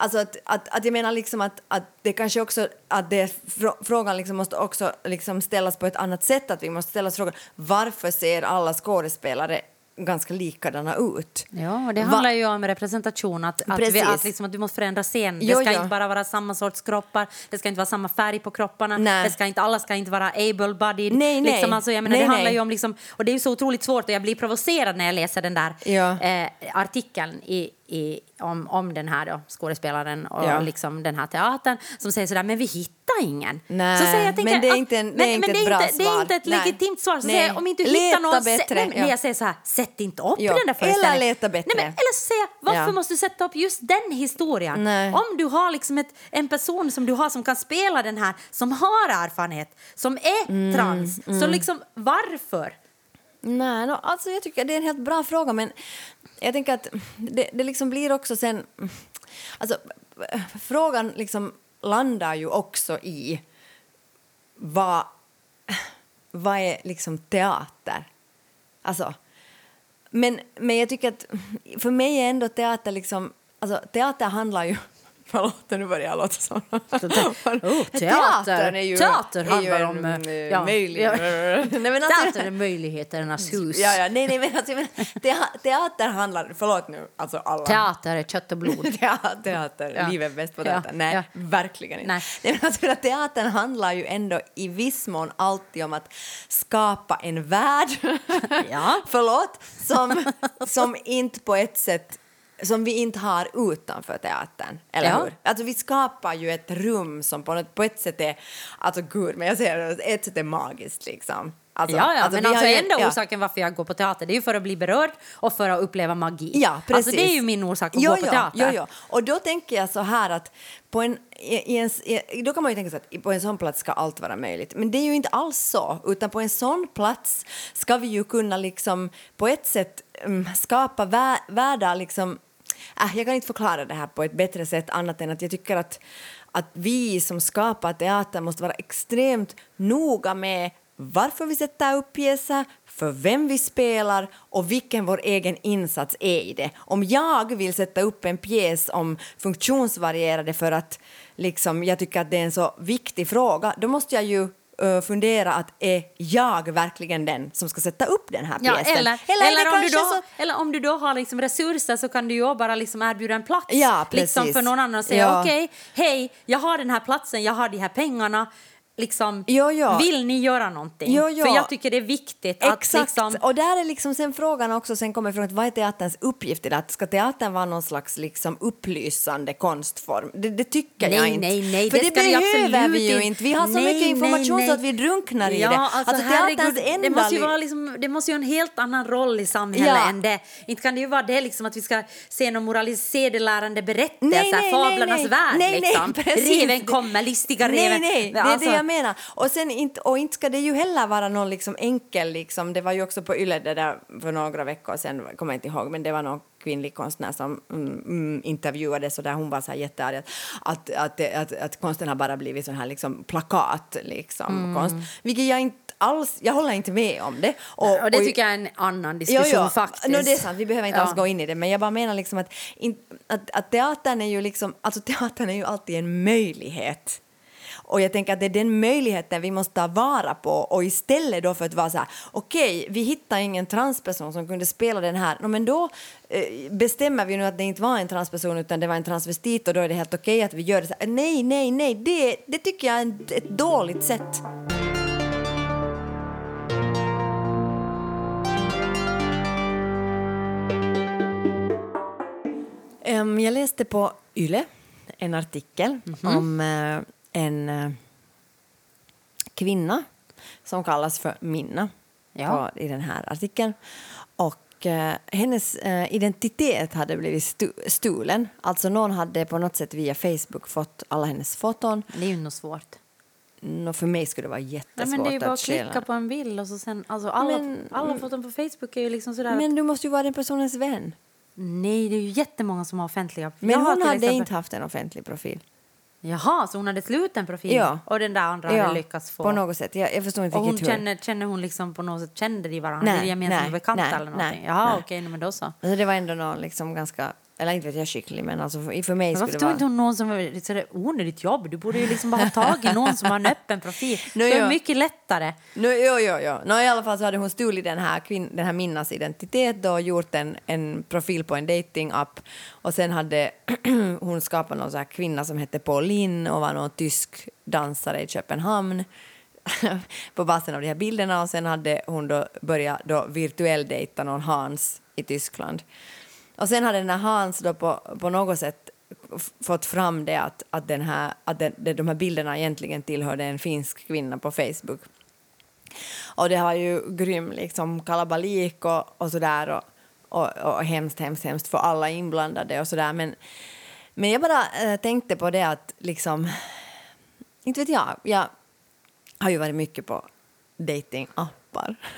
Alltså att, att, att jag menar liksom att, att det kanske också, att det, frå- frågan liksom måste också liksom ställas på ett annat sätt, att vi måste ställa frågan varför ser alla skådespelare ganska likadana ut? Ja, och det Va- handlar ju om representation, att, att, vi, att, liksom, att du måste förändra scen. Det Jo, ska jo. inte bara vara samma sorts kroppar, det ska inte vara samma färg på kropparna, Nej. det ska inte, alla ska inte vara able-bodied. Nej, nej. Liksom, alltså, jag menar, Nej, det handlar nej. ju om, liksom, och det är ju så otroligt svårt och jag blir provocerad när jag läser den där Ja. eh, artikeln i, i, om, om den här då, skådespelaren och Ja. liksom den här teatern som säger sådär, men vi hittar ingen. Nej, så säger jag, tänker, men det är inte en- det är men- inte men ett bra Det är svar. inte ett Nej. legitimt svar. Så Nej. säger jag, om inte du Leta hittar någon, bättre, nej, ja. jag säger så här, sätt inte upp Ja. den där Eller föreställningen. leta bättre. Nej, men, eller så säger jag, varför Ja. måste du sätta upp just den historien? Nej. Om du har liksom ett, en person som du har som kan spela den här, som har erfarenhet, som är Mm, trans, så liksom varför? Nej, no, alltså jag tycker det är en helt bra fråga, men jag tänker att det, det liksom blir också sen... Alltså, frågan liksom landar ju också i vad, vad är liksom teater? Alltså, men, men jag tycker att för mig är ändå teater liksom... Alltså, teater handlar ju... Förlåt, nu börjar jag låta som... (laughs) Oh, teater. Teatern är ju, Teater handlar om, eh, ja, ja. Nej, men alltså, Teater är möjligheternas hus. Ja, ja, nej, nej, men alltså, te- teater handlar... Förlåt nu, alltså alla... Teater är kött och blod. (laughs) Teater, teater. Ja. livet är bäst på Ja, teater. Nej, ja. verkligen inte. Nej. Nej. men alltså, teatern handlar ju ändå i viss mån alltid om att skapa en värld, Ja. (laughs) förlåt, som, som inte på ett sätt som vi inte har utanför teatern, eller Ja. hur? Alltså vi skapar ju ett rum som på, något, på ett sätt är, alltså gud, men jag säger det, ett sätt är magiskt liksom. Alltså, ja, ja, alltså, men alltså har ju- enda ja. orsaken varför jag går på teater det är ju för att bli berörd och för att uppleva magi. Ja, precis. Alltså det är ju min orsak att jo, gå på teater. Jo, jo. Och då tänker jag så här att på en, i, i en, i, då kan man ju tänka sig att på en sån plats ska allt vara möjligt. Men det är ju inte alls så, utan på en sån plats ska vi ju kunna liksom på ett sätt um, skapa vä världar liksom Äh, jag kan inte förklara det här på ett bättre sätt annat än att jag tycker att, att vi som skapar teater måste vara extremt noga med varför vi sätter upp pjäser, för vem vi spelar och vilken vår egen insats är i det. Om jag vill sätta upp en pjäs om funktionsvarierade för att liksom, jag tycker att det är en så viktig fråga, då måste jag ju uh, fundera att är jag verkligen den som ska sätta upp den här Ja, pjäsen? eller, är det eller, om du då, så- eller om du då har liksom resurser så kan du ju bara liksom erbjuda en plats Ja, liksom för någon annan och säga Ja. okej, hej, jag har den här platsen, jag har de här pengarna. Liksom, Jo, jo. Vill ni göra någonting? Jo. För jag tycker det är viktigt att Exakt, liksom... och där är liksom sen frågan också, sen kommer frågan, vad är teaterns uppgift i det? Att ska teatern vara någon slags liksom upplysande konstform? Det, det tycker jag Nej, inte. nej, nej, För det det, behöver vi ju inte. inte. Vi har så Nej, mycket information nej, så att nej. vi drunknar i ja, det. Alltså, teaterns herregud, enda... det, måste ju vara liksom, det måste ju ha en helt annan roll i samhället Ja. än det. Inte kan det ju vara det liksom att vi ska se någon moraliserande berättelse, Nej, nej, fablernas nej, värld. nej, nej, liksom. (laughs) Reven kommer, listiga Nej, reven. nej, är Alltså, jag menar. Och, sen inte, och inte ska det ju heller vara någon liksom enkel, liksom, det var ju också på Yle det där för några veckor sedan, kommer jag inte ihåg, men det var någon kvinnlig konstnär som mm, mm, intervjuades och där hon var så här jättearg att, att, att, att, att konsten har bara blivit sån här liksom plakat, liksom, Mm. konst. Vilket jag inte alls, jag håller inte med om det. och det tycker jag är en annan diskussion Jo, jo. faktiskt. No, det är sant, vi behöver inte Ja. alls gå in i det. Men jag bara menar liksom att, in, att, att teatern är ju liksom, alltså teatern är ju alltid en möjlighet. Och jag tänker att det är den möjligheten vi måste ta vara på och istället då för att vara så här, okej, vi hittar ingen transperson som kunde spela den här, no, men då eh, bestämmer vi nu att det inte var en transperson utan det var en transvestit och då är det helt okej att vi gör det så här. Nej, nej, nej, det, det tycker jag är ett dåligt sätt. Jag läste på Yle en artikel om eh, en eh, kvinna som kallas för Minna Ja. på, i den här artikeln. Och eh, hennes eh, identitet hade blivit stu stulen. Alltså någon hade på något sätt via Facebook fått alla hennes foton. Det är ju nog svårt. Nå, för mig skulle det vara Nej, jättesvårt men det är ju bara att att klicka på en bild och så sen, alltså alla, Men- alla foton på Facebook är ju liksom sådär. Men du måste ju vara den personens vän. nej, det är ju jättemånga som har offentliga. Men hon hade exempel- inte haft en offentlig profil. Jaha, så hon hade sluten profil Ja. och den där andra hade lyckats få. på något sätt. Jag, jag förstår inte och hon känner, känner hon liksom på något sätt, kände de varandra? Nej, Nej, nej, bekanta nej, eller någonting? nej, Jaha, nej. okej, men då så. Alltså det var ändå någon liksom ganska, eller inte vet jag skicklig men alltså för, för mig Men skulle varför det tog vara... inte hon någon som var sådär onödigt jobb? Du borde ju liksom bara ha tagit någon som har en öppen profil. (laughs) Nu, det är mycket lättare. No, jo, jo, jo. No, I alla fall så hade hon stulit den här, kvin- den här Minnas identitet då, och gjort en, en profil på en datingapp och sen hade (clears throat) hon skapat någon så här kvinna som hette Pauline och var någon tysk dansare i Köpenhamn (laughs) på basen av de här bilderna och sen hade hon då börjat då virtuell dejta någon Hans i Tyskland. Och sen hade den här Hans då på, på något sätt fått fram det att, att, den här, att den, de här bilderna egentligen tillhörde en finsk kvinna på Facebook. Och det var ju grym liksom kalabalik och, och sådär och, och, och hemskt, hemskt, hemskt för alla inblandade och sådär. Men, men jag bara eh, tänkte på det att liksom, inte vet jag, jag har ju varit mycket på datingappar.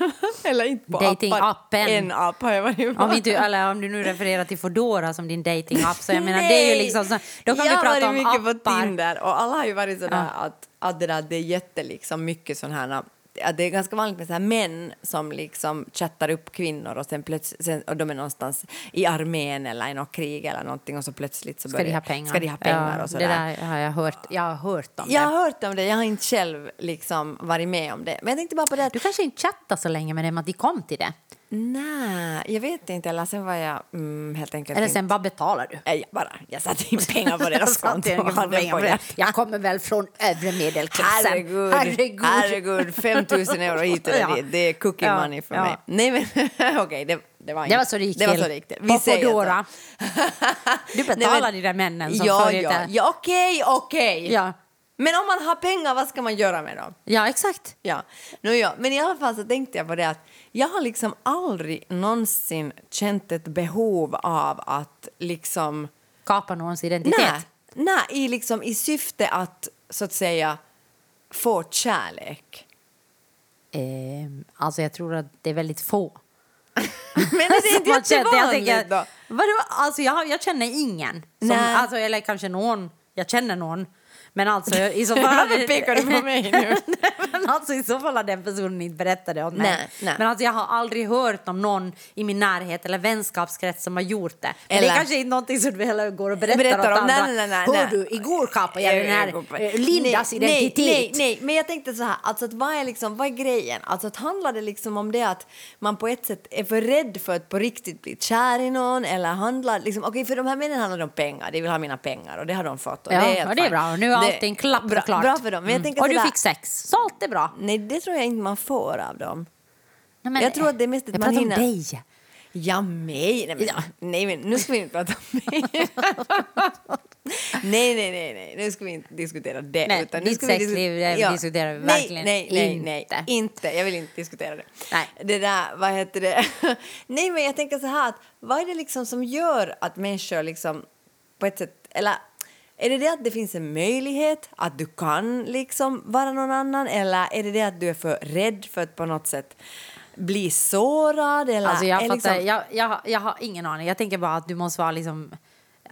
(laughs) Eller inte på Datingappen. appar. En app har jag varit på. Om, inte, eller om du nu refererar till Foodora som din datingapp så jag (laughs) menar det är ju liksom så, då kan jag vi har prata varit om mycket på appar. Tinder och alla har ju varit sådär att, att det, där, det är jätte liksom mycket sån här att det är ganska vanligt med så här män som liksom chattar upp kvinnor och sen plötsligt sen, och de är någonstans i armén eller i något krig eller någonting och så plötsligt så Ska börjar, de ha pengar? Ska de ha pengar ja, och Det sådär. där har jag hört, jag har hört om Jag det. har hört om det, jag har inte själv liksom varit med om det. Men jag tänkte bara på det Du kanske inte chattade så länge med dem att de kom till det? Nej, jag vet inte, eller sen var jag mm, helt enkelt Eller inte- sen bara betalar du? Nej, jag bara, jag satte in (laughs) pengar på deras konto. Jag kommer väl från övre medelklassen. Herregud, Herregud. herregud 5 000 euro hit eller (laughs) Ja. dit. Det är cookie Ja, money för ja. mig. Nej men (laughs) okej, det, det var Det inte- var så det gick Det var till. så så. Foodora. Du betalar Nej, men- de där männen som ja, följer ja, ja, okej, okej. Ja. Men om man har pengar, vad ska man göra med dem? Ja, exakt. Ja. No, ja. Men i alla fall så tänkte jag på det att jag har liksom aldrig någonsin känt ett behov av att liksom Kapa någons identitet. Nej, nej i, liksom, i syfte att så att säga få kärlek. Ehm, alltså jag tror att det är väldigt få. (laughs) Men är (laughs) det inte känner- jag jättevanligt då? Vadå? Alltså jag, jag känner ingen. Som, alltså, eller kanske någon. Jag känner någon. Men alltså i så (laughs) fall... Varför pekar du på mig nu? (laughs) men alltså i så fall har den personen inte berättat det åt mig. Nej, nej. Men alltså jag har aldrig hört om någon i min närhet eller vänskapskrets som har gjort det. Men det Eller- är kanske inte någonting som du heller går och berättar, Berättar om. Nej, nej, nej, Hör du, igår kapade jag den här eh, Lindas nej, identitet. Nej, nej, men jag tänkte så här, alltså att vad är, liksom, vad är grejen? Alltså att handlar det liksom om det att man på ett sätt är för rädd för att på riktigt bli kär i någon eller handlar liksom, okej för de här männen handlar det om pengar, de vill ha mina pengar och det har de fått och Ja, det är och det är bra. Och nu är Det- allting klappt och bra, klart. Bra för dem, men jag Mm. Och du fick sex, så allt är bra. Nej, det tror jag inte man får av dem. Nej, men- Jag tror att det är mest att jag man pratar hinner- om dig. Ja, mig? Nej, men, Ja. nej, men nu ska vi inte prata om mig. (laughs) nej, nej, nej, nej, nu ska vi inte diskutera det. Nej, utan nu ska vi sexliv, det diskuterar vi nej, verkligen nej, nej, nej, inte. inte. Jag vill inte diskutera det. Nej. Det där, vad heter det? (laughs) nej, men jag tänker så här, att vad är det liksom som gör att människor liksom på ett sätt, eller är det det att det finns en möjlighet att du kan liksom vara någon annan eller är det det att du är för rädd för att på något sätt bli sårad? Eller Alltså jag, fattar, liksom- jag, jag, jag har ingen aning. Jag tänker bara att du måste vara liksom,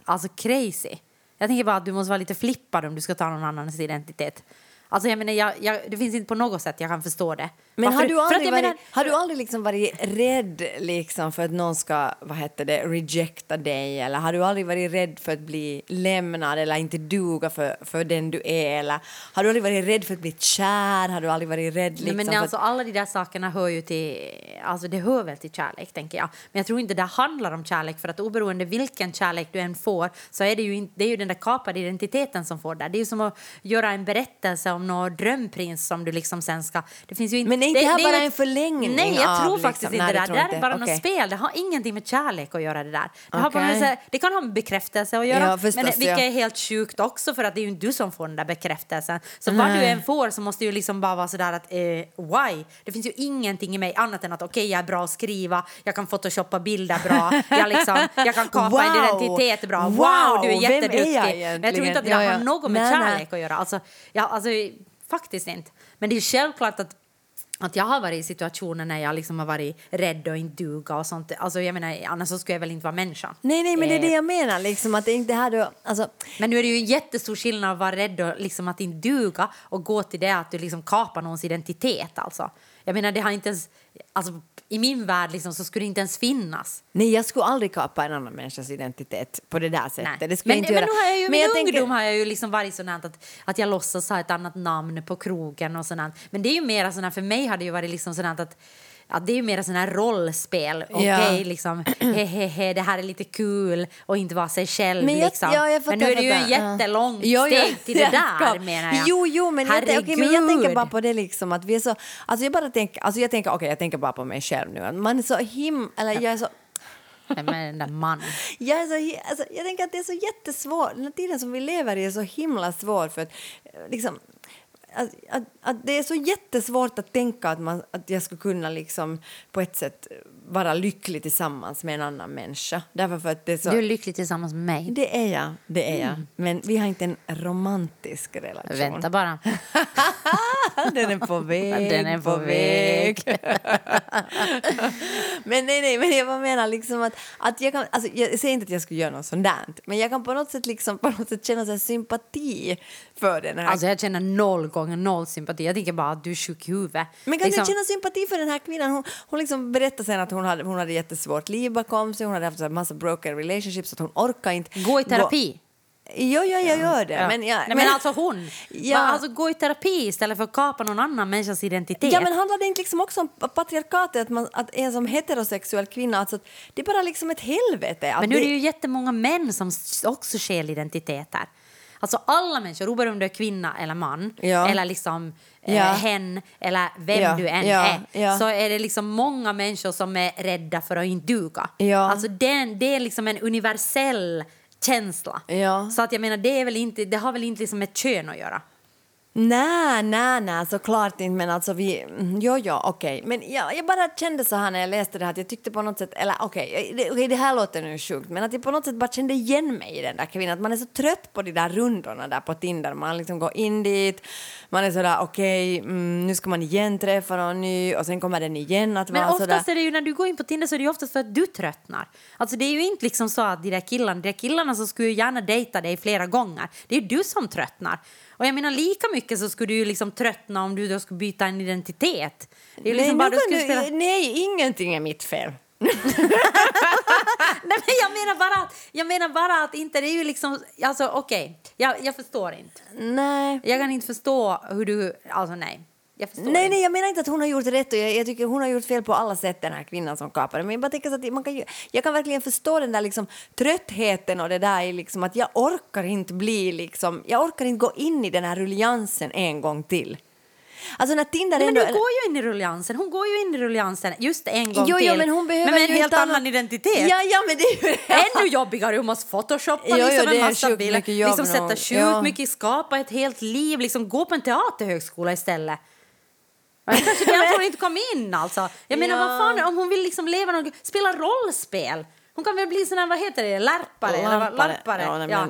alltså crazy. Jag tänker bara att du måste vara lite flippad om du ska ta någon annans identitet. Alltså jag menar, jag, jag, det finns inte på något sätt jag kan förstå det. Men Varför- har du aldrig, varit, menar- har du aldrig liksom varit rädd liksom för att någon ska vad heter det, rejecta dig? Eller har du aldrig varit rädd för att bli lämnad eller inte duga för, för den du är? Eller har du aldrig varit rädd för att bli kär? Har du aldrig varit rädd liksom Nej, men för alltså, att... alla de där sakerna hör ju till, alltså det hör väl till kärlek tänker jag. Men jag tror inte det handlar om kärlek för att oberoende vilken kärlek du än får så är det ju, det är ju den där kapade identiteten som får det. Det är ju som att göra en berättelse om någon drömprins som du liksom sen ska... Det finns ju inte, Men är inte det här är bara ju en förlängning Nej, jag av tror liksom- faktiskt nej, inte det det. Det där är bara Okej. något spel. Det har ingenting med kärlek att göra det där. Det, har bara här- det kan ha med bekräftelse att göra, Ja, förstås, men, vilket ja. är helt sjukt också för att det är ju inte du som får den där bekräftelsen. Så vad du Nej. än får så måste ju liksom bara vara sådär att eh, why? Det finns ju ingenting i mig annat än att okej jag är bra att skriva, jag kan photoshoppa bilder bra, jag, liksom, jag kan kapa en (laughs) Wow! identitet bra. Wow, Wow, du är vem är jag jätteduktig. Men jag tror inte att det egentligen? där Ja, har ja. något med Nej, nej. kärlek att göra. Alltså, ja, alltså, faktiskt inte. Men det är självklart att att jag har varit i situationer när jag liksom har varit rädd och inte duga och sånt. Alltså jag menar, annars så skulle jag väl inte vara människa. Nej, nej, men det är Eh, det jag menar. Liksom, att det inte här då, alltså, men nu är det ju en jättestor skillnad att vara rädd och liksom att inte duga och gå till det att du liksom kapar någons identitet. Alltså. Jag menar, det har inte ens, alltså, I min värld liksom, så skulle det inte ens finnas. nej, jag skulle aldrig kapa en annan människas identitet på det där sättet. Nej. Det skulle men, inte men göra. nu har jag ju, Men jag tänker- ungdom har jag ju liksom varit sån att, att jag låtsas ha ett annat namn på krogen och sånt. Men det är ju mera sån för mig har det ju varit liksom sån att att det är ju mer sån här rollspel. Okej, Ja. liksom, (clears throat) he, he, he, det här är lite kul och inte vara sig själv. Men jag- liksom. ja, jag fattar, men nu är det ju. Ja. jättelångt jo, steg till det (laughs) där, menar jag. Jo, jo, men jag, okej, men jag tänker bara på det liksom att vi är så... Alltså jag bara tänker, alltså jag tänker, okej, jag tänker bara på mig själv nu. Man är så him... Eller jag är så... (laughs) Nej, men den där mannen. (laughs) Jag, är så, alltså, jag tänker att det är så jättesvårt, den tiden som vi lever i är så himla svår för att eh, liksom att, att, att det är så jättesvårt att tänka att, man, att jag skulle kunna liksom på ett sätt vara lycklig tillsammans med en annan människa. Därför för att det är så... Du är lycklig tillsammans med mig. Det är jag, det är jag. Men vi har inte en romantisk relation. Vänta bara. (laughs) Den är på (laughs) väg. Den är på väg. (laughs) men nej, nej, men jag bara menar liksom att, att jag kan, alltså jag säger inte att jag skulle göra något sånt där, men jag kan på något sätt liksom på något sätt känna så sympati för den här. Alltså jag känner noll gånger noll sympati. Jag tänker bara att du är sjuk i huvudet. men kan Liksom- du känna sympati för den här kvinnan? Hon, hon liksom berättade sen att hon hade, hon hade jättesvårt liv bakom sig, hon hade haft en massa broken relationships, att hon orkar inte... Gå i terapi. Jo, ja, jag gör det. Ja. Men, jag, Nej, men alltså hon. Ja. Alltså gå i terapi istället för att kapa någon annan människas identitet. Ja, men handlar det inte liksom också om patriarkatet, att, man, att en som heterosexuell kvinna, alltså, att det är bara liksom ett helvete. Men nu är det ju jättemånga män som också stjäl identiteter. Alltså alla människor, oberoende om du är kvinna eller man, Ja. eller liksom eh, Ja. hen eller vem Ja, du än är, så är det liksom många människor som är rädda för att inte duga. Alltså den, det är liksom en universell känsla. Så att jag menar, det, är väl inte, det har väl inte liksom med kön att göra. Nej, nej, nej, såklart inte. Men alltså vi... mm, Jo, jo, okej. Men jag, jag bara kände så här när jag läste det här att jag tyckte på något sätt... Eller okej, det, okej, det här låter nu sjukt. Men att jag på något sätt bara kände igen mig i den där kvinnan. Att man är så trött på de där rundorna där på Tinder. Man liksom går in dit, man är sådär okej, mm, nu ska man igen träffa någon ny och sen kommer den igen att Men vara oftast sådär... är det ju när du går in på Tinder så är det ju oftast för att du tröttnar. Alltså det är ju inte liksom så att de där killarna, de där killarna som skulle gärna dejta dig flera gånger, det är ju du som tröttnar. Och jag menar lika mycket så skulle du ju liksom tröttna om du då skulle byta en identitet. Det är liksom nej, bara du skulle spela... nej, ingenting är mitt fel. (laughs) Nej men jag menar bara att, jag menar bara att inte, det är ju liksom, alltså okej, jag, jag förstår inte. Nej. Jag kan inte förstå hur du, alltså nej. Nej, nej, jag menar inte att hon har gjort rätt och jag, jag tycker hon har gjort fel på alla sätt den här kvinnan som kapade. Men jag bara tänker så att man kan jag kan verkligen förstå den där liksom tröttheten och det där i liksom att jag orkar inte bli liksom, jag orkar inte gå in i den här rulliansen en gång till. Alltså när Tinder Nej, men ändå... du går ju in i rulliansen. Hon går ju in i rulliansen just en gång jo, till. jo, men hon behöver med en helt annan annan- identitet. Ja, ja, men det är ju Ännu jobbigare, hon måste photoshoppa (laughs) Jo, jo, liksom det en massa bilder, liksom sätta sjukt Ja. mycket, skapa ett helt liv, liksom gå på en teaterhögskola istället. Kanske därför hon inte kom in alltså. Jag menar Ja. vad fan, om hon vill liksom leva någon, spela rollspel. Hon kan väl bli sån här, vad heter det, eller vad- Lampare. Larpare. Ja,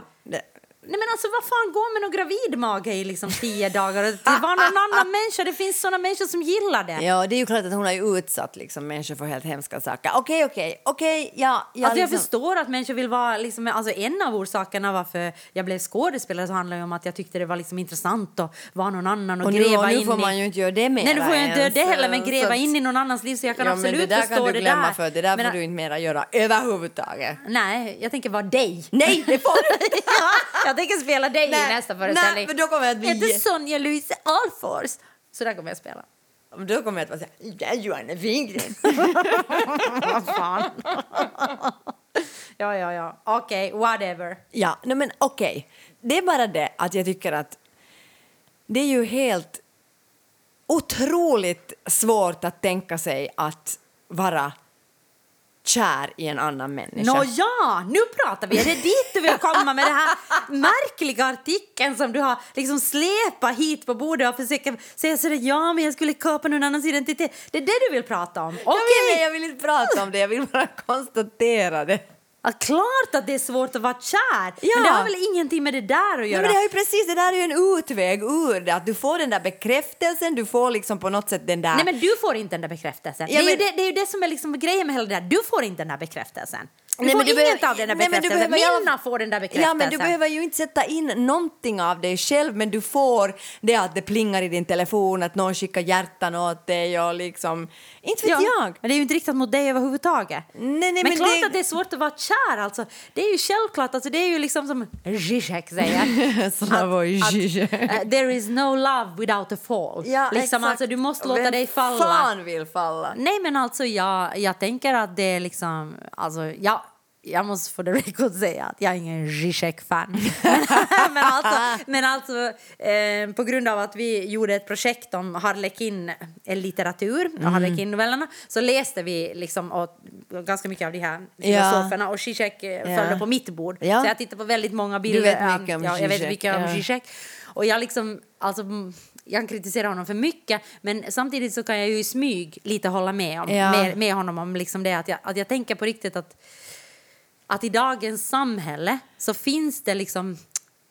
nej, men det, alltså vad fan, gå med någon gravidmage i liksom tio (laughs) dagar till var någon annan människa. Det finns såna människor som gillar det. Ja, det är ju klart att hon har ju utsatt liksom, människor för helt hemska saker. Okej, okej, okej, ja. Alltså jag liksom- förstår att människor vill vara... Liksom, alltså en av orsakerna varför jag blev skådespelare så handlar ju om att jag tyckte det var liksom intressant att vara någon annan och, Och nu, gräva och nu in får i... man ju inte göra det mer. Nej, nu får jag inte göra det heller, men gräva att- in i någon annans liv så jag kan ja, absolut men det där förstå kan du det glömma där. för det där Men, får du inte mera göra överhuvudtaget. Nej, jag tänker vara dig. Nej, det får du (laughs) inte! Ja, jag tänker spela dig i Nej, nästa föreställning. nej, för då kommer jag att bli heter Sonja Louise Alfors. Så där kommer jag spela. Men Då kommer jag att vara såhär, jag är Johanna Wingren. (laughs) Vad fan. ja, ja, ja. Okej, whatever. Ja, nej men okej. Det är bara det att jag tycker att det är ju helt otroligt svårt att tänka sig att vara kär i en annan människa. Nå ja, nu pratar vi. Är det dit du vill komma med den här märkliga artikeln som du har liksom släpat hit på bordet och försöker säga sådär ja, men jag skulle kapa någon annans identitet. Det är det du vill prata om? Okej! Jag, vill, nej, jag vill inte prata om det, jag vill bara konstatera det. Ja, klart att det är svårt att vara kär, Ja. men det har väl ingenting med det där att Nej, göra? men det är ju precis, det där är ju en utväg ur det, att du får den där bekräftelsen, du får liksom på något sätt den där... Nej, men du får inte den där bekräftelsen. Ja, det, är ju det, det är ju det som är liksom grejen med hela det där. Du får inte den där bekräftelsen. Du Nej, men du behöver- av den där nej, men du bekräftelsen. behöver Minna får den där bekräftelsen. Ja, men du behöver ju inte sätta in någonting av dig själv, men du får det att det plingar i din telefon, att någon skickar hjärtan åt dig och liksom... Inte vet jag. Men det är ju inte riktat mot dig överhuvudtaget. Nej, nej, men, men klart det- att det är svårt att vara kär. Alltså. Det är ju självklart. Alltså, det är ju liksom som Zizek säger. (laughs) Slavoj Zizek. eh, there is no love without a fall. liksom, alltså, du måste låta Vem dig falla. fan vill falla? Nej, men alltså jag, jag tänker att det är liksom... Alltså, jag, jag måste för the record säga att jag är ingen Zizek-fan. (laughs) men alltså, men alltså eh, på grund av att vi gjorde ett projekt om Harlekin-litteratur, Mm. Harlekin-novellerna, så läste vi liksom och, ganska mycket av de här filosoferna och Zizek eh, följde på mitt bord. Ja. Så jag tittade på väldigt många bilder. vet mycket om ja, jag vet mycket om ja. Zizek. Och jag liksom, alltså, jag kritiserar honom för mycket men samtidigt så kan jag ju i smyg lite hålla med, om, Ja. med, med honom om liksom det att jag, att jag tänker på riktigt att, att i dagens samhälle så finns det liksom,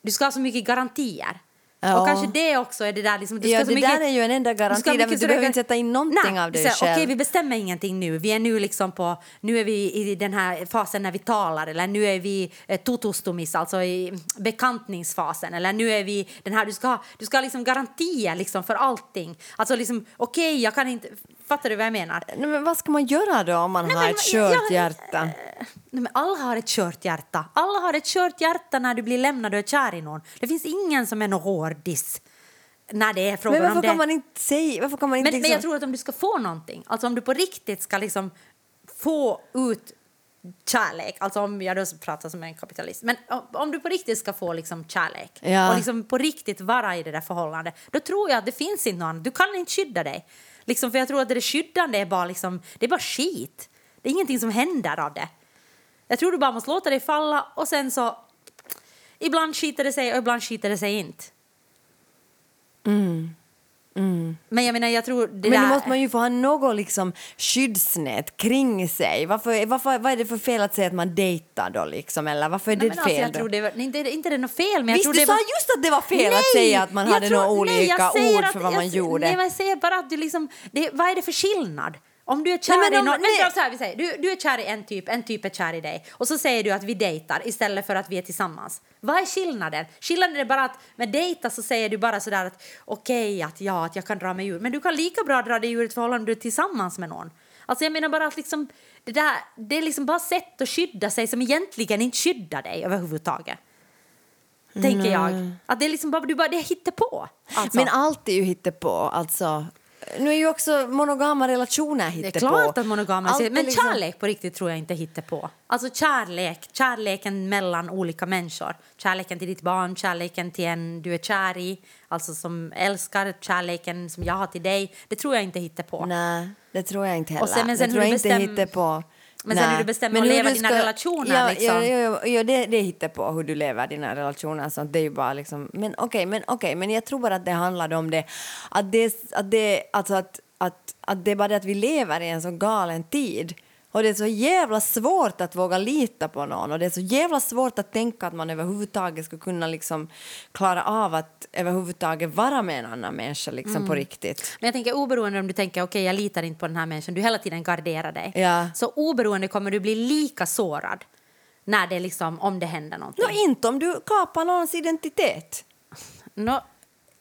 du ska ha så mycket garantier. Ja. Och kanske det också är det där liksom, du ska Ja, det mycket, där är ju en enda du garanti, därför mycket du behöver inte sätta in någonting Nej, av dig så själv. Okej, vi bestämmer ingenting nu. Vi är nu liksom på, nu är vi i den här fasen när vi talar eller nu är vi eh, totostomis, alltså i bekantningsfasen eller nu är vi den här, du ska ha, du ska ha liksom garantier liksom för allting. Alltså liksom, okej, jag kan inte, fattar du vad jag menar? Nej, men vad ska man göra då om man har men ett kört hjärta? Nej, men alla har ett kört hjärta. Alla har ett kört hjärta när du blir lämnad och är kär i någon. Det finns ingen som är någon hårdis när det är frågan Men varför om det. kan man inte säga... Varför kan man inte Men, men liksom... jag tror att om du ska få någonting, alltså om du på riktigt ska liksom få ut kärlek, alltså om jag då pratar som en kapitalist, men om, om du på riktigt ska få liksom kärlek Ja. och liksom på riktigt vara i det där förhållandet, då tror jag att det finns inte någon, du kan inte skydda dig. Liksom, för jag tror att det skyddande är bara liksom, det är bara skit. Det är ingenting som händer av det. Jag tror du bara måste låta det falla och sen så ibland skiter det sig och ibland skiter det sig inte. Mm. Men jag menar, jag tror det Men där... då måste man ju få ha något liksom skyddsnät kring sig. Varför, varför, vad är det för fel att säga att man dejtar då liksom? Eller varför är det Nej, men fel alltså, jag då? tror det var, nej, inte, inte det är något fel, men jag Visst, tror du det sa var... just att det var fel att Nej, säga att man hade tror- några nej, olika säger ord att- för vad man jag, gjorde. Nej, men jag säger bara att du liksom... Det, vad är det för skillnad? Om du är kär Nej, men i någon... nej. Vänta, så här, vi säger, du, du är kär i en typ, en typ är kär i dig. Och så säger du att vi dejtar istället för att vi är tillsammans. Vad är skillnaden? Skillnaden är bara att med dejta så säger du bara sådär att okej, att ja, att jag kan dra mig ur. Men du kan lika bra dra dig ur ett förhållande om du är tillsammans med någon. Alltså jag menar bara att liksom, det, där, det är liksom bara sätt att skydda sig som egentligen inte skyddar dig överhuvudtaget. Tänker jag. Att det är liksom bara, du bara, det hittar på. Alltså. Men allt är ju hittepå. Alltså, nu är ju också monogama relationer Det hittepå. är klart att monogama Allt Men liksom- kärlek på riktigt tror jag inte hittar på. Alltså kärlek, kärleken mellan olika människor. Kärleken till ditt barn, kärleken till en du är kär i. Alltså som älskar, kärleken som jag har till dig. Det tror jag inte hittar på. Nej, det tror jag inte heller. Och sen- men sen det tror jag inte bestäm- hittepå. Men sen hur du bestämmer Men att hur leva du dina relationer, Ja, liksom. ja, ja, det, det hittar på hur du lever dina relationer. Så det är ju bara liksom, men okej, men okej, men jag tror bara att det handlade om det. Att det, att det, alltså att, att, att det är bara det att vi lever i en så galen tid. Och det är så jävla svårt att våga lita på någon och det är så jävla svårt att tänka att man överhuvudtaget skulle kunna liksom klara av att överhuvudtaget vara med en annan människa liksom Mm. på riktigt. Men jag tänker oberoende om du tänker okej jag litar inte på den här människan, du hela tiden garderar dig. Ja. Så oberoende kommer du bli lika sårad när det liksom, om det händer någonting. Nå, inte om du kapar någons identitet. Nå,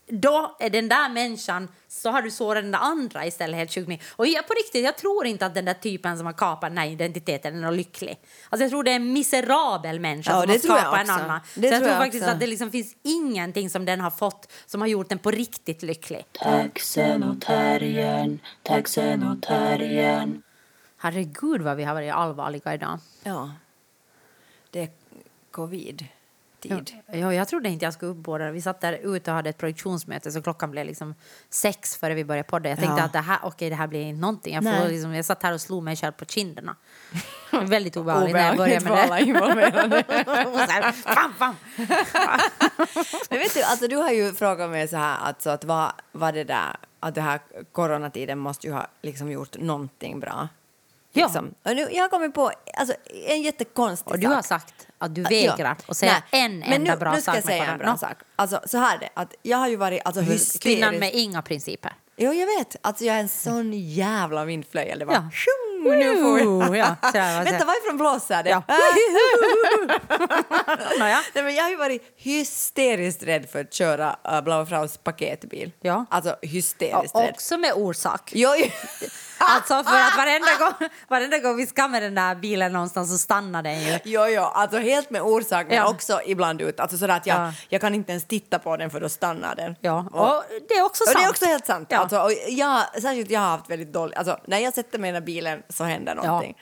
då är den där människan, så har du sårat den där andra istället helt sjukt. Och jag, på riktigt, jag tror inte att den där typen som har kapat den här identiteten är någon lycklig. Alltså jag tror det är en miserabel människa Ja, som har tror skapat en annan. Det så jag tror tror jag faktiskt också. att det liksom finns ingenting som den har fått som har gjort den på riktigt lycklig. Taxen och terriern, taxen och terriern. Herregud vad vi har varit allvarliga idag. Ja. Det är covid-tid. Ja, jag trodde inte jag skulle upp båda. Vi satt där ute och hade ett produktionsmöte så klockan blev liksom sex före vi började podda. Jag tänkte Ja. att det här, okej, det här blir inte någonting. Jag, får liksom, jag satt här och slog mig själv på kinderna. (laughs) Väldigt obehagligt när jag började med det. (laughs) här, fam, fam. (laughs) Men vet du, alltså du har ju frågat mig så här, alltså att vad, vad det där, att det här coronatiden måste ju ha liksom gjort någonting bra. Ja. Liksom. Och nu, jag har kommit på alltså, en jättekonstig Och du sak. har sagt att du Ja. vägrar att säga Nej, en men enda nu, bra nu ska sak jag säga en bra sak. Alltså, så här är det, att jag har ju varit alltså, hysterisk. Kvinnan med inga principer. Jo, jag vet. Alltså, jag är en sån jävla vindflöjel. Det var... Ja. Nu får jag... Ja, så där var det. Vänta, varifrån blåser det? Ja. (laughs) Nåja. Nej, men jag har ju varit hysteriskt rädd för att köra uh, Blaue Fraus paketbil. Ja. Alltså hysteriskt rädd. Också med orsak. Jo. (laughs) Alltså för att varenda gång, varenda gång vi ska med den där bilen någonstans så stannar den ju. Jo, jo, alltså helt med orsak, men Ja. också ibland ut. Alltså sådär att jag, Ja. jag kan inte ens titta på den för då stannar den. Ja, och det är också Och sant. det är också helt sant. Ja. Alltså, och jag, särskilt jag har haft väldigt dåligt... Alltså, när jag sätter mig i den här bilen så händer någonting.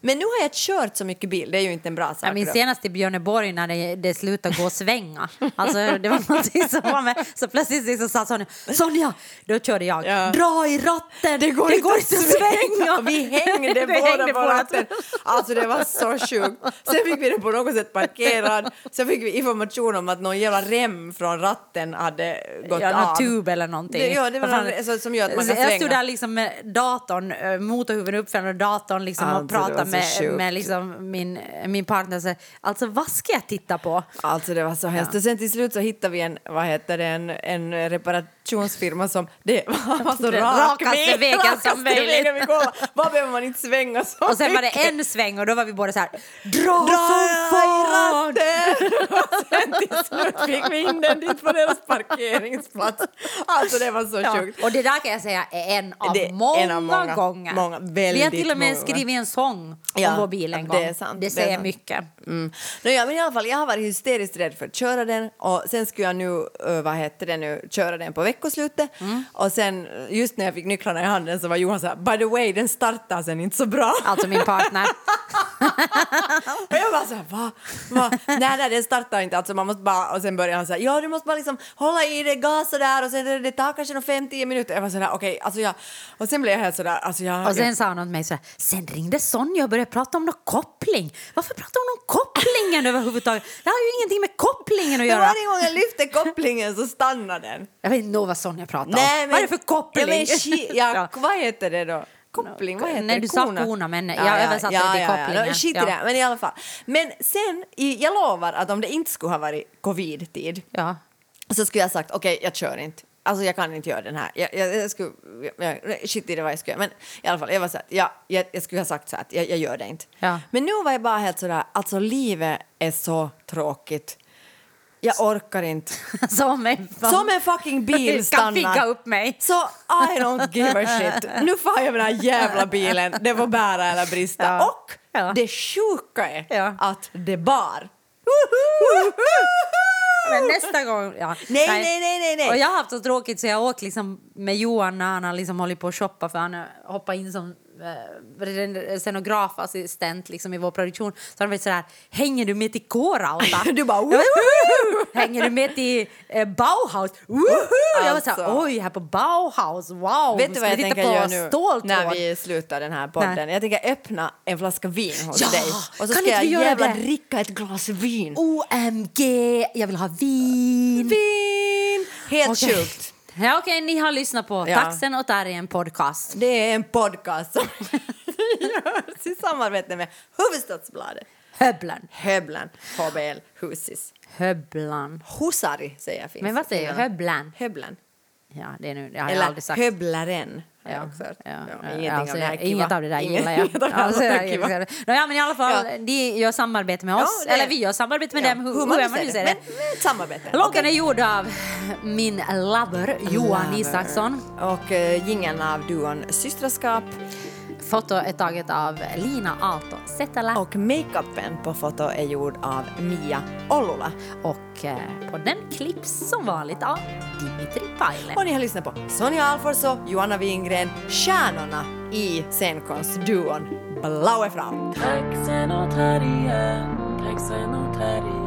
Men nu har jag kört så mycket bil, det är ju inte en bra sak. Jag minns då. senast i Björneborg när det, det slutade gå att svänga. Alltså, det var någonting som var med. Så plötsligt liksom sa Sonja, Sonja, då körde jag, Ja. dra i ratten, Det går inte att svänga. Vi hängde Vi båda hängde på ratten. Alltså det var så sjukt. Sen fick vi den på något sätt parkerad. Sen fick vi information om att någon jävla rem från ratten hade gått Ja, av. tub eller någonting. Det- ja, det var någon- som gör att man kan Jag svänga. stod där liksom med datorn, eh, motorhuven uppfälld och datorn liksom Alltså, och det pratade med, sjukt. med liksom min, min partner. Så, alltså vad ska jag titta på? Alltså det var så hemskt. Ja. Och sen till slut så hittade vi en, vad heter det, en, en reparationsfirma som det var så Den rak rakaste väg- vägen som rakaste möjligt. vi går. Vad behöver man inte svänga så Och sen var det en sväng och då var vi båda så här, dra, Dra som fan! Och sen till slut fick vi in den dit på deras parkeringsplats. Alltså det var så Ja. sjukt. Och det där kan jag säga är en av, Det många, en av många- gånger. många, vi har till och med många. skrivit en sång Ja, om vår bil en det gång. är sant, det det säger sant. mycket. Mm. No, ja, men i alla fall, jag har varit hysteriskt rädd för att köra den och sen skulle jag nu, vad heter det nu, köra den på veckoslutet och sen just när jag fick nycklarna i handen så var Johan så här, by the way, den startar sen inte så bra. Alltså min partner. (laughs) och jag bara så här, va? va? nej, nej, den startar inte, alltså man måste bara, och sen började han så här, ja du måste bara liksom hålla i det, gasa där och sen det, det tar kanske några 5-10 minuter. Jag var så där, okej, alltså jag, och sen blev jag helt så där, alltså jag... Och sen sa han åt mig så här, sen ringde Sonja och började prata om någon koppling. Varför pratar hon om kopplingen (laughs) överhuvudtaget? Det har ju ingenting med kopplingen att jag, göra. varje gång jag lyfter kopplingen så stannar den. Jag vet inte vad Sonja pratar om. Nej, Vad är det för koppling? Ja, men, (laughs) ja, vad heter det då? Koppling, vad heter Nej, det? du sa kona, men jag översatte det till Ja, kopplingen. skit i Ja. det, men i alla fall. Men sen, jag lovar att om det inte skulle ha varit covid-tid Ja. så skulle jag ha sagt okej, jag kör inte. Alltså jag kan inte göra den här. Jag, jag, jag skulle, jag, shit i det vad jag skulle göra. Men i alla fall, jag var så att, ja, jag, jag skulle ha sagt så att jag, jag gör det inte. Ja. Men nu var jag bara helt sådär, alltså livet är så tråkigt. Jag orkar inte. (laughs) Som en, Som en fucking bil (laughs) kan stannar. pigga upp mig. Så I don't give a shit. Nu får jag med den här jävla bilen. Det var bära eller brista. Ja. Och Ja. det sjuka är Ja. att det bar. Men nästa gång... Ja. Nej, nej, nej, nej, nej. Och jag har haft så tråkigt så jag åkt liksom med Johan när han har liksom hållit på att shoppa för han har hoppat in som eh, scenografassistent liksom i vår produktion. Så han var sådär, hänger du med till K-Rauta? (laughs) Du bara, bara, Hänger du med till eh, Bauhaus? Woho! Jag var såhär, Alltså. oj, här på Bauhaus, wow! Vet du vad jag tänker göra nu ståltråd? när vi slutar den här podden? Nej. Jag tänker öppna en flaska vin hos Ja, dig. Och så kan ska jag jävla det? dricka ett glas vin. OMG, jag vill ha vin! Vin! Helt Okej. sjukt. Ja, Okej, ni har lyssnat på Ja. Taxen och Terrien podcast. Det är en podcast som (laughs) görs i samarbete med Hufvudstadsbladet. Höblan. Höblan, HBL, Husis. Höblan. Husari säger jag finns. Men vad säger jag? Höblan? Höblan. Ja, det är nu, det har jag aldrig Eller sagt. Höblaren. Ja, ja, Ja, ja, ingenting alltså, av det här inget av det där gillar jag. (laughs) inget Alltså, jag- kiva. jag- Nåja, men i alla fall, Ja. de gör samarbete med oss. Eller vi gör samarbete med Ja, dem, hur, hur man nu Men, det. men ett samarbete. Loggan Okej. är gjord av min lover Johan Lover. Isaksson. Och uh, jingeln av duon Systraskap. Foto är taget av Lina Aalto Setälä. Och makeupen på foto är gjord av Mia Ollula. Och eh, podden klipps som vanligt av Dimitri Paile. Och ni har lyssnat på Sonja Alfors och Johanna Wingren, stjärnorna i scenkonstduon Blaue Frau. Taxenotarien, taxenotarien,